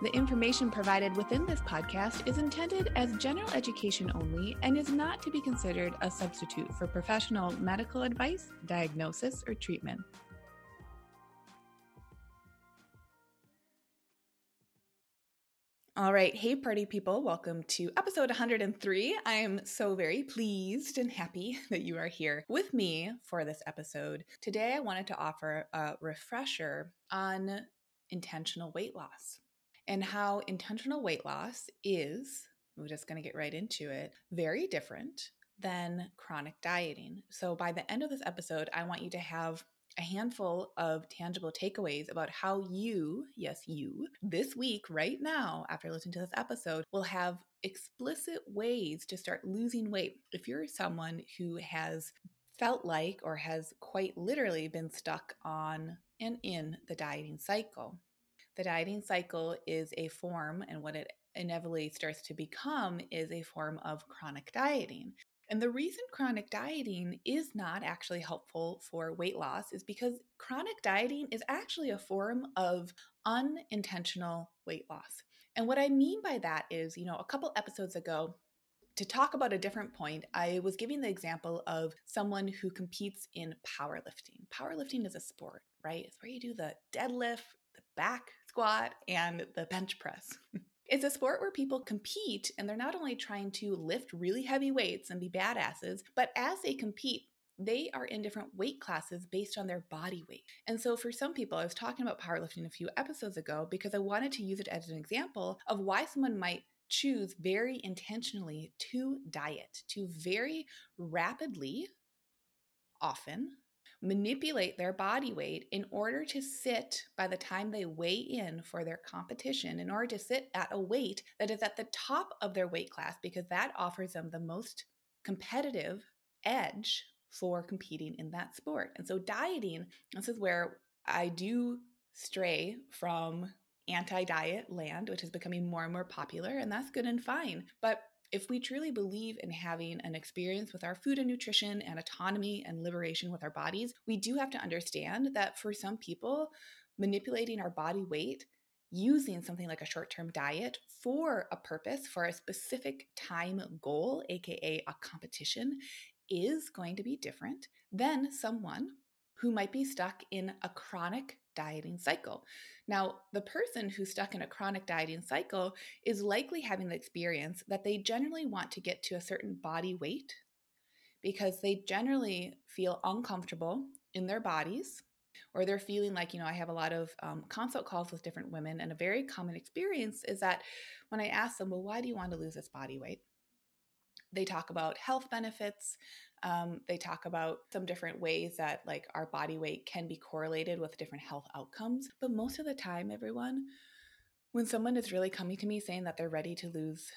The information provided within this podcast is intended as general education only and is not to be considered a substitute for professional medical advice, diagnosis, or treatment. All right. Hey, party people. Welcome to episode 103. I am so very pleased and happy that you are here with me for this episode. Today, I wanted to offer a refresher on intentional weight loss and how intentional weight loss is, we're just going to get right into it, very different than chronic dieting. So, by the end of this episode, I want you to have a handful of tangible takeaways about how you, yes, you, this week, right now, after listening to this episode, will have explicit ways to start losing weight. If you're someone who has felt like or has quite literally been stuck on and in the dieting cycle. The dieting cycle is a form, and what it inevitably starts to become is a form of chronic dieting. And the reason chronic dieting is not actually helpful for weight loss is because chronic dieting is actually a form of unintentional weight loss. And what I mean by that is, you know, a couple episodes ago, to talk about a different point, I was giving the example of someone who competes in powerlifting. Powerlifting is a sport, right? It's where you do the deadlift, the back squat, and the bench press. It's a sport where people compete and they're not only trying to lift really heavy weights and be badasses, but as they compete, they are in different weight classes based on their body weight. And so, for some people, I was talking about powerlifting a few episodes ago because I wanted to use it as an example of why someone might choose very intentionally to diet, to very rapidly, often, manipulate their body weight in order to sit by the time they weigh in for their competition, in order to sit at a weight that is at the top of their weight class, because that offers them the most competitive edge for competing in that sport. And so, dieting, this is where I do stray from anti diet land, which is becoming more and more popular, and that's good and fine. But if we truly believe in having an experience with our food and nutrition and autonomy and liberation with our bodies, we do have to understand that for some people, manipulating our body weight using something like a short term diet for a purpose, for a specific time goal, AKA a competition, is going to be different than someone who might be stuck in a chronic dieting cycle. Now, the person who's stuck in a chronic dieting cycle is likely having the experience that they generally want to get to a certain body weight because they generally feel uncomfortable in their bodies or they're feeling like, you know, I have a lot of um, consult calls with different women, and a very common experience is that when I ask them, well, why do you want to lose this body weight? They talk about health benefits. Um, they talk about some different ways that like our body weight can be correlated with different health outcomes. But most of the time, everyone, when someone is really coming to me saying that they're ready to lose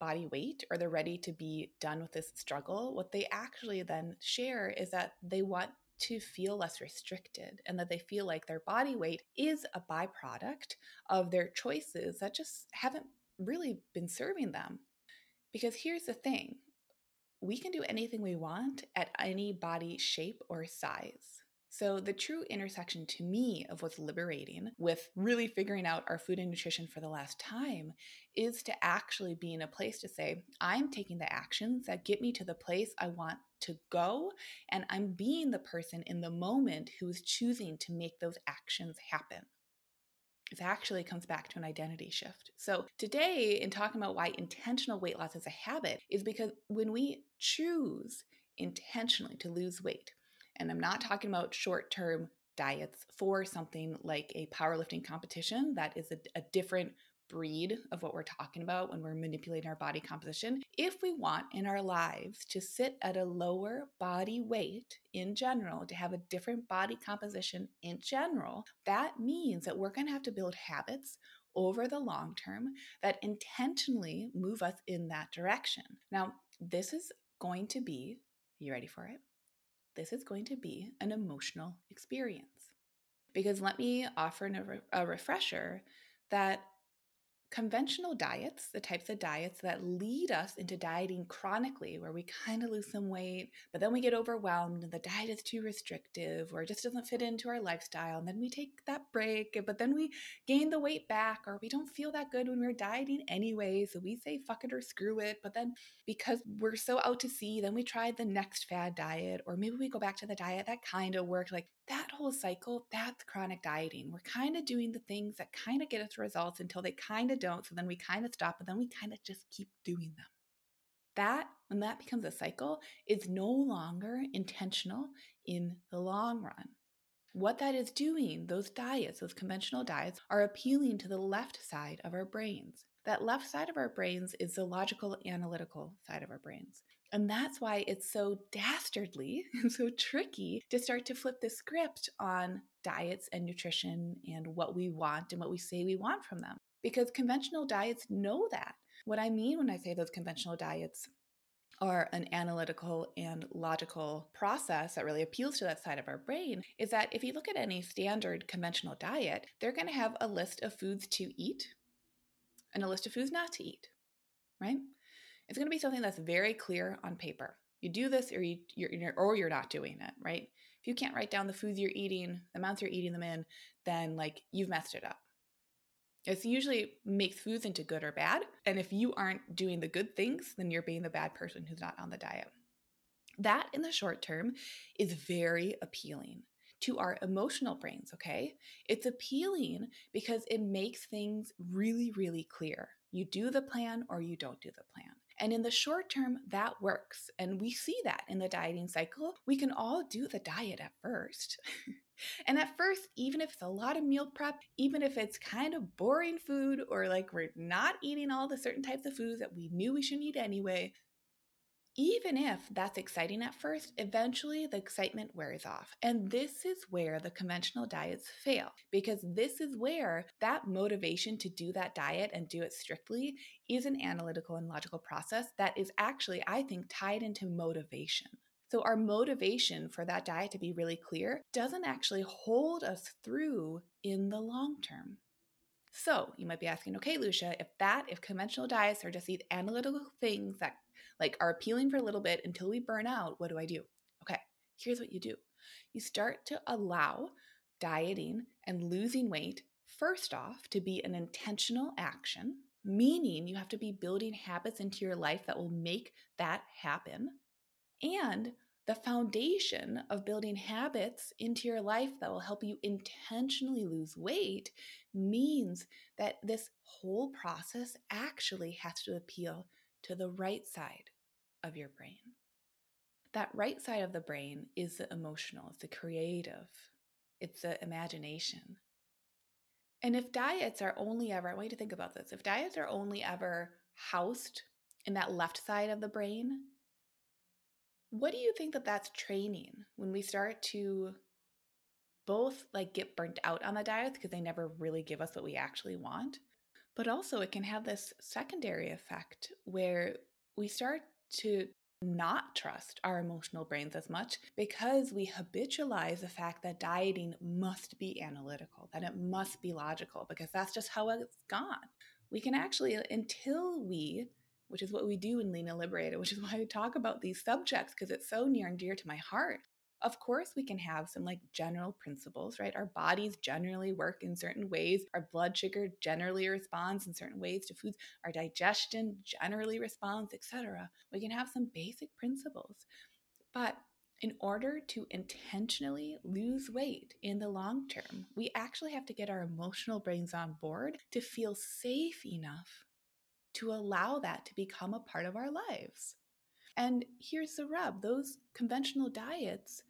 body weight or they're ready to be done with this struggle, what they actually then share is that they want to feel less restricted and that they feel like their body weight is a byproduct of their choices that just haven't really been serving them. Because here's the thing we can do anything we want at any body shape or size. So, the true intersection to me of what's liberating with really figuring out our food and nutrition for the last time is to actually be in a place to say, I'm taking the actions that get me to the place I want to go, and I'm being the person in the moment who's choosing to make those actions happen. It actually comes back to an identity shift. So, today, in talking about why intentional weight loss is a habit, is because when we choose intentionally to lose weight, and I'm not talking about short term diets for something like a powerlifting competition, that is a, a different breed of what we're talking about when we're manipulating our body composition. If we want in our lives to sit at a lower body weight in general, to have a different body composition in general, that means that we're going to have to build habits over the long term that intentionally move us in that direction. Now, this is going to be, you ready for it? This is going to be an emotional experience. Because let me offer a, refresher that conventional diets, the types of diets that lead us into dieting chronically, where we kind of lose some weight, but then we get overwhelmed and the diet is too restrictive or it just doesn't fit into our lifestyle. And then we take that break, but then we gain the weight back or we don't feel that good when we're dieting anyway. So we say fuck it or screw it. But then because we're so out to sea, then we try the next fad diet, or maybe we go back to the diet that kind of worked. Like that whole cycle, that's chronic dieting. We're kind of doing the things that kind of get us results until they kind of don't. So then we kind of stop, and then we kind of just keep doing them. That, when that becomes a cycle, is no longer intentional in the long run. What that is doing, those diets, those conventional diets, are appealing to the left side of our brains. That left side of our brains is the logical, analytical side of our brains. And that's why it's so dastardly and so tricky to start to flip the script on diets and nutrition and what we want and what we say we want from them. Because conventional diets know that. What I mean when I say those conventional diets are an analytical and logical process that really appeals to that side of our brain is that if you look at any standard conventional diet, they're going to have a list of foods to eat and a list of foods not to eat, right? It's going to be something that's very clear on paper. You do this or you, you're, or you're not doing it, right? If you can't write down the foods you're eating, the amounts you're eating them in, then like you've messed it up. It usually makes foods into good or bad. And if you aren't doing the good things, then you're being the bad person who's not on the diet. That in the short term is very appealing to our emotional brains, okay? It's appealing because it makes things really, really clear. You do the plan or you don't do the plan. And in the short term, that works. And we see that in the dieting cycle. We can all do the diet at first. and at first, even if it's a lot of meal prep, even if it's kind of boring food or like we're not eating all the certain types of foods that we knew we should eat anyway, even if that's exciting at first, eventually the excitement wears off. And this is where the conventional diets fail because this is where that motivation to do that diet and do it strictly is an analytical and logical process that is actually, I think, tied into motivation. So, our motivation for that diet to be really clear doesn't actually hold us through in the long term. So, you might be asking, okay, Lucia, if that, if conventional diets are just these analytical things that like are appealing for a little bit until we burn out, what do I do? Okay, here's what you do you start to allow dieting and losing weight, first off, to be an intentional action, meaning you have to be building habits into your life that will make that happen. And the foundation of building habits into your life that will help you intentionally lose weight means that this whole process actually has to appeal to the right side of your brain. That right side of the brain is the emotional, it's the creative, it's the imagination. And if diets are only ever, I want you to think about this, if diets are only ever housed in that left side of the brain, what do you think that that's training when we start to both like get burnt out on the diets because they never really give us what we actually want but also, it can have this secondary effect where we start to not trust our emotional brains as much because we habitualize the fact that dieting must be analytical, that it must be logical, because that's just how it's gone. We can actually, uh, until we, which is what we do in Lean and Liberated, which is why I talk about these subjects because it's so near and dear to my heart. Of course, we can have some like general principles, right? Our bodies generally work in certain ways. Our blood sugar generally responds in certain ways to foods. Our digestion generally responds, etc. We can have some basic principles. But in order to intentionally lose weight in the long term, we actually have to get our emotional brains on board to feel safe enough to allow that to become a part of our lives. And here's the rub those conventional diets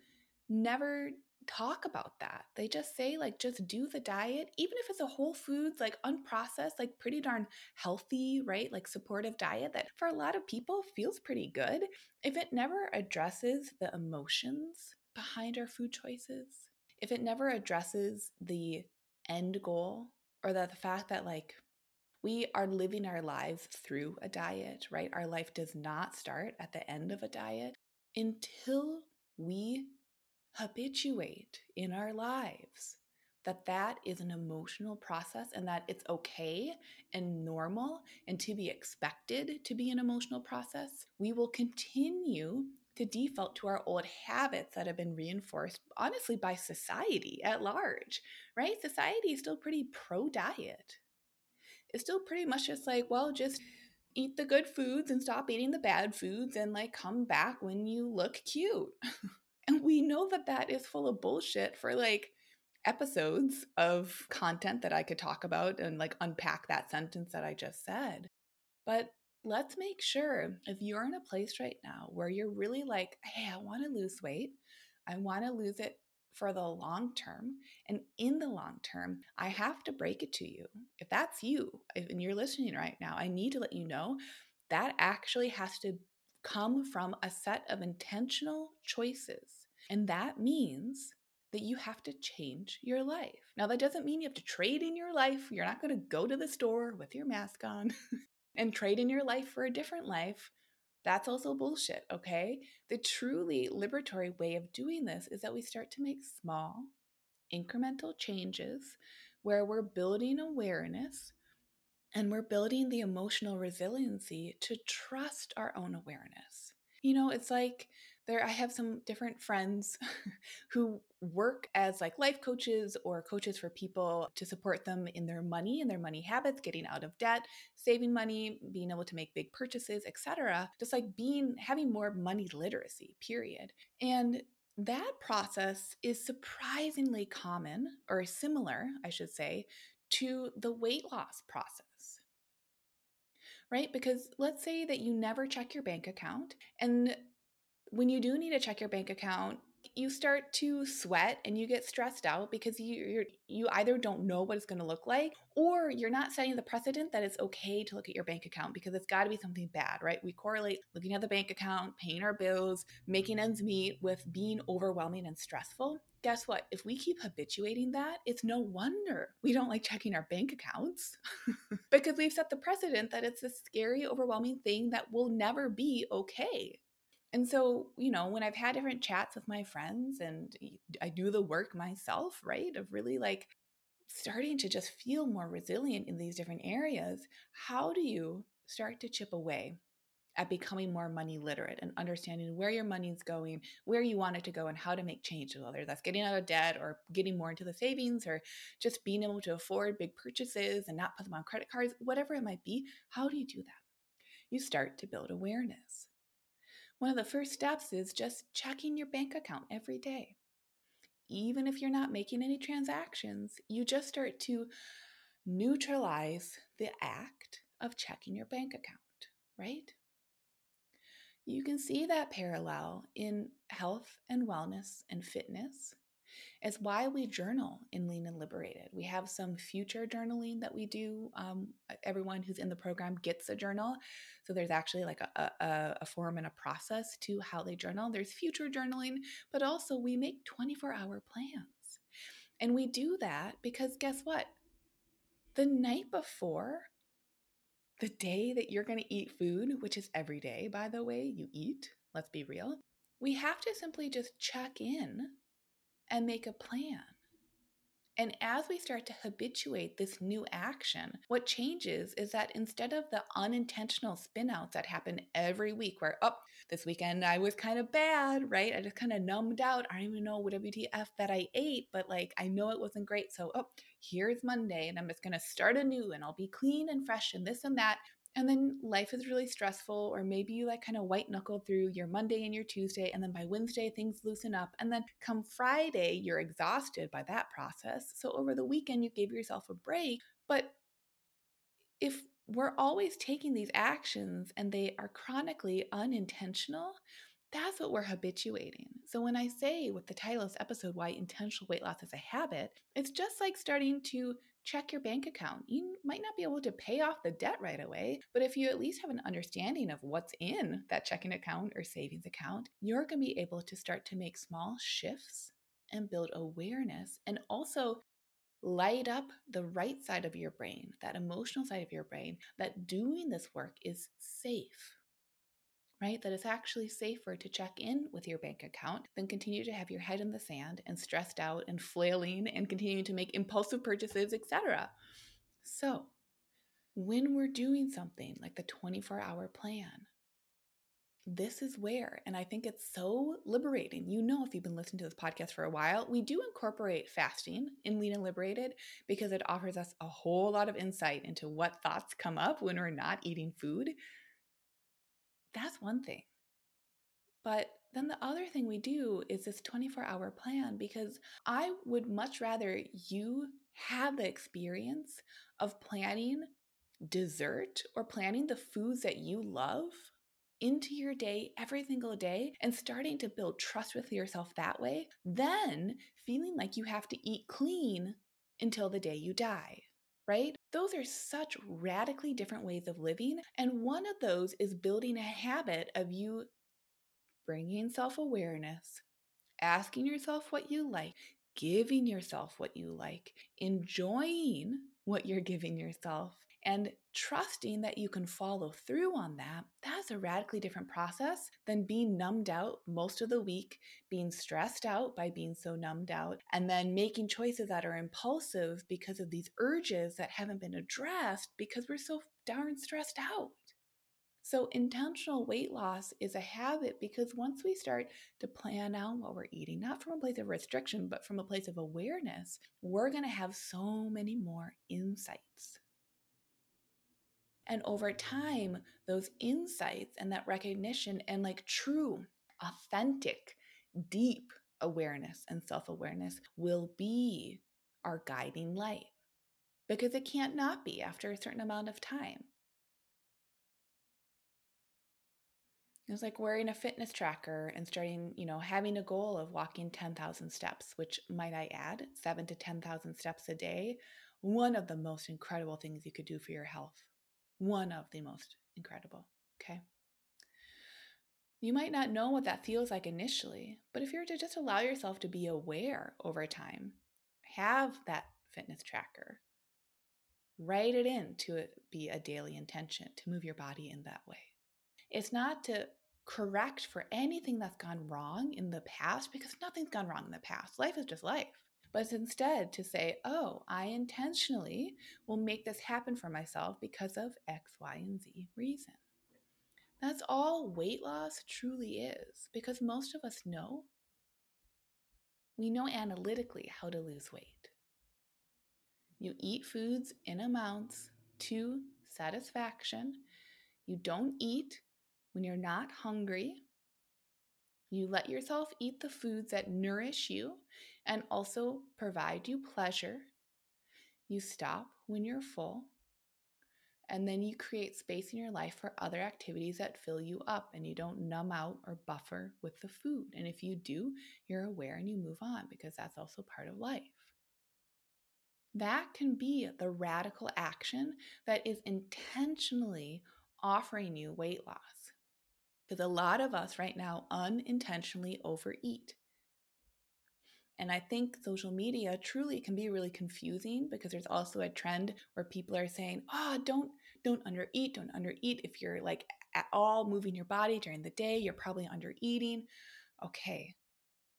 never talk about that. They just say, like, just do the diet, even if it's a whole foods, like unprocessed, like pretty darn healthy, right? Like supportive diet that for a lot of people feels pretty good. If it never addresses the emotions behind our food choices, if it never addresses the end goal or that the fact that, like, we are living our lives through a diet, right? Our life does not start at the end of a diet until we habituate in our lives that that is an emotional process and that it's okay and normal and to be expected to be an emotional process, we will continue to default to our old habits that have been reinforced, honestly, by society at large, right? Society is still pretty pro diet. It's still pretty much just like, well, just eat the good foods and stop eating the bad foods and like come back when you look cute. And we know that that is full of bullshit for like episodes of content that I could talk about and like unpack that sentence that I just said. But let's make sure if you're in a place right now where you're really like, hey, I want to lose weight, I want to lose it for the long term. And in the long term, I have to break it to you. If that's you and you're listening right now, I need to let you know that actually has to come from a set of intentional choices and that means that you have to change your life. Now, that doesn't mean you have to trade in your life. You're not going to go to the store with your mask on and trade in your life for a different life. That's also bullshit, okay? The truly liberatory way of doing this is that we start to make small, incremental changes where we're building awareness and we're building the emotional resiliency to trust our own awareness. You know, it's like there I have some different friends who work as like life coaches or coaches for people to support them in their money and their money habits, getting out of debt, saving money, being able to make big purchases, etc. Just like being having more money literacy, period. And that process is surprisingly common or similar, I should say, to the weight loss process right? Because let's say that you never check your bank account and when you do need to check your bank account, you start to sweat and you get stressed out because you you you either don't know what it's going to look like or you're not setting the precedent that it's okay to look at your bank account because it's got to be something bad, right? We correlate looking at the bank account, paying our bills, making ends meet with being overwhelming and stressful. Guess what? If we keep habituating that, it's no wonder we don't like checking our bank accounts because we've set the precedent that it's a scary, overwhelming thing that will never be okay. And so, you know, when I've had different chats with my friends and I do the work myself, right, of really like starting to just feel more resilient in these different areas, how do you start to chip away at becoming more money literate and understanding where your money's going, where you want it to go, and how to make changes, whether that's getting out of debt or getting more into the savings or just being able to afford big purchases and not put them on credit cards, whatever it might be? How do you do that? You start to build awareness. One of the first steps is just checking your bank account every day. Even if you're not making any transactions, you just start to neutralize the act of checking your bank account, right? You can see that parallel in health and wellness and fitness is why we journal in Lean and Liberated. We have some future journaling that we do. Um, everyone who's in the program gets a journal. So there's actually like a, a, a form and a process to how they journal. There's future journaling, but also we make 24 hour plans. And we do that because guess what? The night before, the day that you're going to eat food, which is every day, by the way, you eat, let's be real, we have to simply just check in and make a plan. And as we start to habituate this new action, what changes is that instead of the unintentional spinouts that happen every week, where, oh, this weekend I was kind of bad, right? I just kind of numbed out. I don't even know what WTF that I ate, but like I know it wasn't great. So, oh, here's Monday and I'm just going to start anew and I'll be clean and fresh and this and that. And then life is really stressful or maybe you like kind of white knuckle through your monday and your tuesday and then by wednesday things loosen up and then come friday you're exhausted by that process so over the weekend you gave yourself a break but if we're always taking these actions and they are chronically unintentional that's what we're habituating. So, when I say with the title of this episode, why intentional weight loss is a habit, it's just like starting to check your bank account. You might not be able to pay off the debt right away, but if you at least have an understanding of what's in that checking account or savings account, you're going to be able to start to make small shifts and build awareness and also light up the right side of your brain, that emotional side of your brain, that doing this work is safe right? That it's actually safer to check in with your bank account than continue to have your head in the sand and stressed out and flailing and continuing to make impulsive purchases, etc. So, when we're doing something like the 24 hour plan, this is where, and I think it's so liberating. You know, if you've been listening to this podcast for a while, we do incorporate fasting in Lean and Liberated because it offers us a whole lot of insight into what thoughts come up when we're not eating food that's one thing. But then the other thing we do is this 24 hour plan because I would much rather you have the experience of planning dessert or planning the foods that you love into your day every single day and starting to build trust with yourself that way, then feeling like you have to eat clean until the day you die right? Those are such radically different ways of living. And one of those is building a habit of you bringing self awareness, asking yourself what you like, giving yourself what you like, enjoying what you're giving yourself, and trusting that you can follow through on that, that's a radically different process than being numbed out most of the week, being stressed out by being so numbed out, and then making choices that are impulsive because of these urges that haven't been addressed because we're so darn stressed out. So, intentional weight loss is a habit because once we start to plan out what we're eating, not from a place of restriction, but from a place of awareness, we're going to have so many more insights. And over time, those insights and that recognition and like true, authentic, deep awareness and self awareness will be our guiding light because it can't not be after a certain amount of time. It's like wearing a fitness tracker and starting, you know, having a goal of walking 10,000 steps, which might I add, seven to 10,000 steps a day. One of the most incredible things you could do for your health one of the most incredible. Okay. You might not know what that feels like initially, but if you were to just allow yourself to be aware over time, have that fitness tracker, write it in to be a daily intention to move your body in that way. It's not to correct for anything that's gone wrong in the past because nothing's gone wrong in the past. Life is just life but instead to say, oh, I intentionally will make this happen for myself because of X, Y, and Z reason. That's all weight loss truly is because most of us know. We know analytically how to lose weight. You eat foods in amounts to satisfaction. You don't eat when you're not hungry. You let yourself eat the foods that nourish you and also provide you pleasure. You stop when you're full. And then you create space in your life for other activities that fill you up and you don't numb out or buffer with the food. And if you do, you're aware and you move on because that's also part of life. That can be the radical action that is intentionally offering you weight loss. Because a lot of us right now unintentionally overeat. And I think social media truly can be really confusing because there's also a trend where people are saying, "Oh, don't don't undereat, don't undereat. If you're like at all moving your body during the day, you're probably undereating." Okay.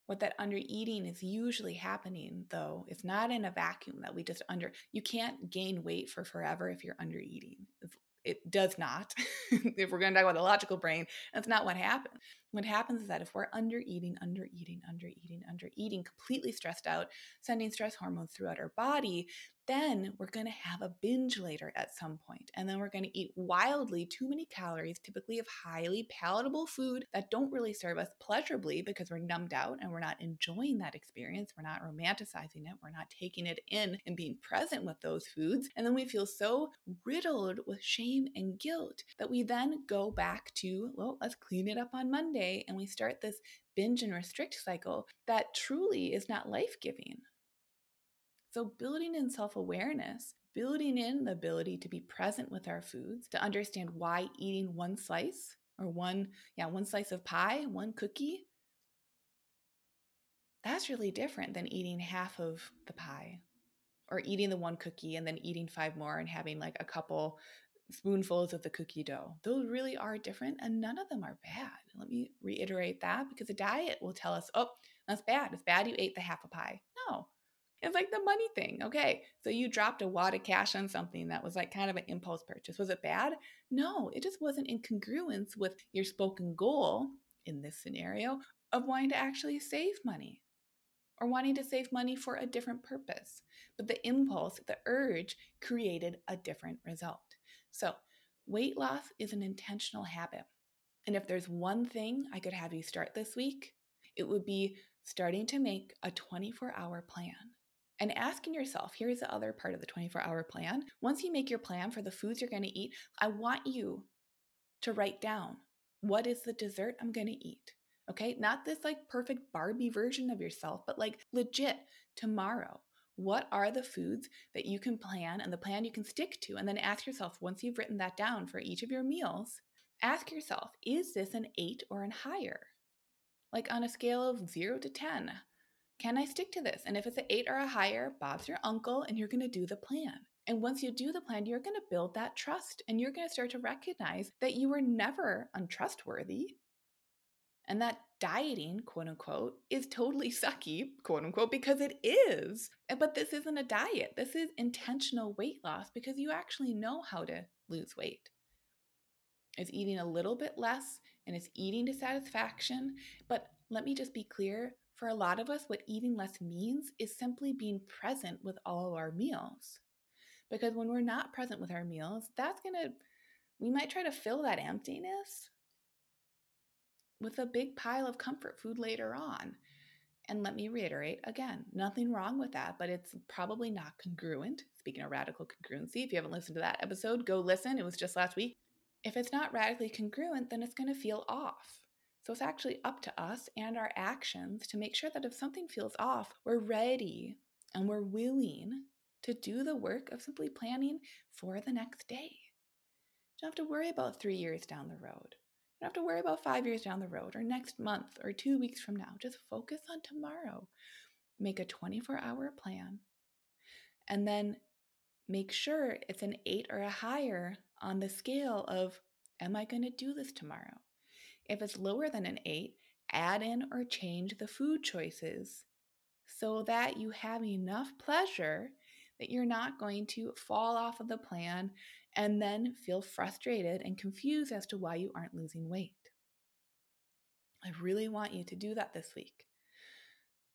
What that undereating is usually happening though, is not in a vacuum that we just under you can't gain weight for forever if you're undereating. It's it does not. if we're going to talk about the logical brain, that's not what happens. What happens is that if we're under eating, under eating, under eating, under eating, completely stressed out, sending stress hormones throughout our body, then we're going to have a binge later at some point, and then we're going to eat wildly too many calories, typically of highly palatable food that don't really serve us pleasurably because we're numbed out and we're not enjoying that experience. We're not romanticizing it. We're not taking it in and being present with those foods. And then we feel so riddled with shame and guilt that we then go back to, well, let's clean it up on Monday. And we start this binge and restrict cycle that truly is not life giving. So, building in self awareness, building in the ability to be present with our foods, to understand why eating one slice or one, yeah, one slice of pie, one cookie, that's really different than eating half of the pie or eating the one cookie and then eating five more and having like a couple spoonfuls of the cookie dough. Those really are different and none of them are bad. Let me reiterate that because a diet will tell us, oh, that's bad. It's bad you ate the half a pie. No, it's like the money thing. Okay, so you dropped a wad of cash on something that was like kind of an impulse purchase. Was it bad? No, it just wasn't in congruence with your spoken goal in this scenario of wanting to actually save money or wanting to save money for a different purpose. But the impulse, the urge created a different result. So, weight loss is an intentional habit. And if there's one thing I could have you start this week, it would be starting to make a 24 hour plan and asking yourself here's the other part of the 24 hour plan. Once you make your plan for the foods you're going to eat, I want you to write down what is the dessert I'm going to eat. Okay, not this like perfect Barbie version of yourself, but like legit tomorrow. What are the foods that you can plan and the plan you can stick to? And then ask yourself, once you've written that down for each of your meals, ask yourself, is this an eight or an higher? Like on a scale of zero to 10, can I stick to this? And if it's an eight or a higher, Bob's your uncle and you're going to do the plan. And once you do the plan, you're going to build that trust and you're going to start to recognize that you were never untrustworthy and that dieting, quote unquote, is totally sucky, quote unquote, because it is. But this isn't a diet. This is intentional weight loss because you actually know how to lose weight. It's eating a little bit less and it's eating to satisfaction. But let me just be clear for a lot of us, what eating less means is simply being present with all of our meals. Because when we're not present with our meals, that's going to, we might try to fill that emptiness with a big pile of comfort food later on. And let me reiterate again, nothing wrong with that, but it's probably not congruent. Speaking of radical congruency, if you haven't listened to that episode, go listen. It was just last week. If it's not radically congruent, then it's going to feel off. So it's actually up to us and our actions to make sure that if something feels off, we're ready and we're willing to do the work of simply planning for the next day. You don't have to worry about three years down the road. You don't have to worry about five years down the road or next month or two weeks from now. Just focus on tomorrow. Make a 24 hour plan and then make sure it's an eight or a higher on the scale of, Am I going to do this tomorrow? If it's lower than an 8, add in or change the food choices so that you have enough pleasure that you're not going to fall off of the plan and then feel frustrated and confused as to why you aren't losing weight. I really want you to do that this week.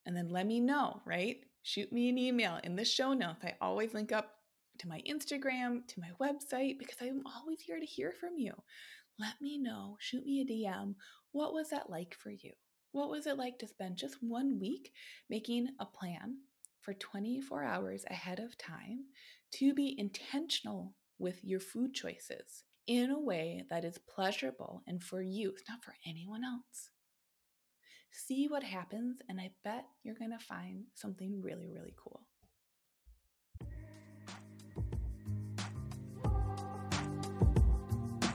And then let me know, right? Shoot me an email in the show notes. I always link up to my Instagram, to my website, because I'm always here to hear from you let me know, shoot me a DM. What was that like for you? What was it like to spend just one week making a plan for 24 hours ahead of time to be intentional with your food choices in a way that is pleasurable and for you, not for anyone else? See what happens, and I bet you're gonna find something really, really cool.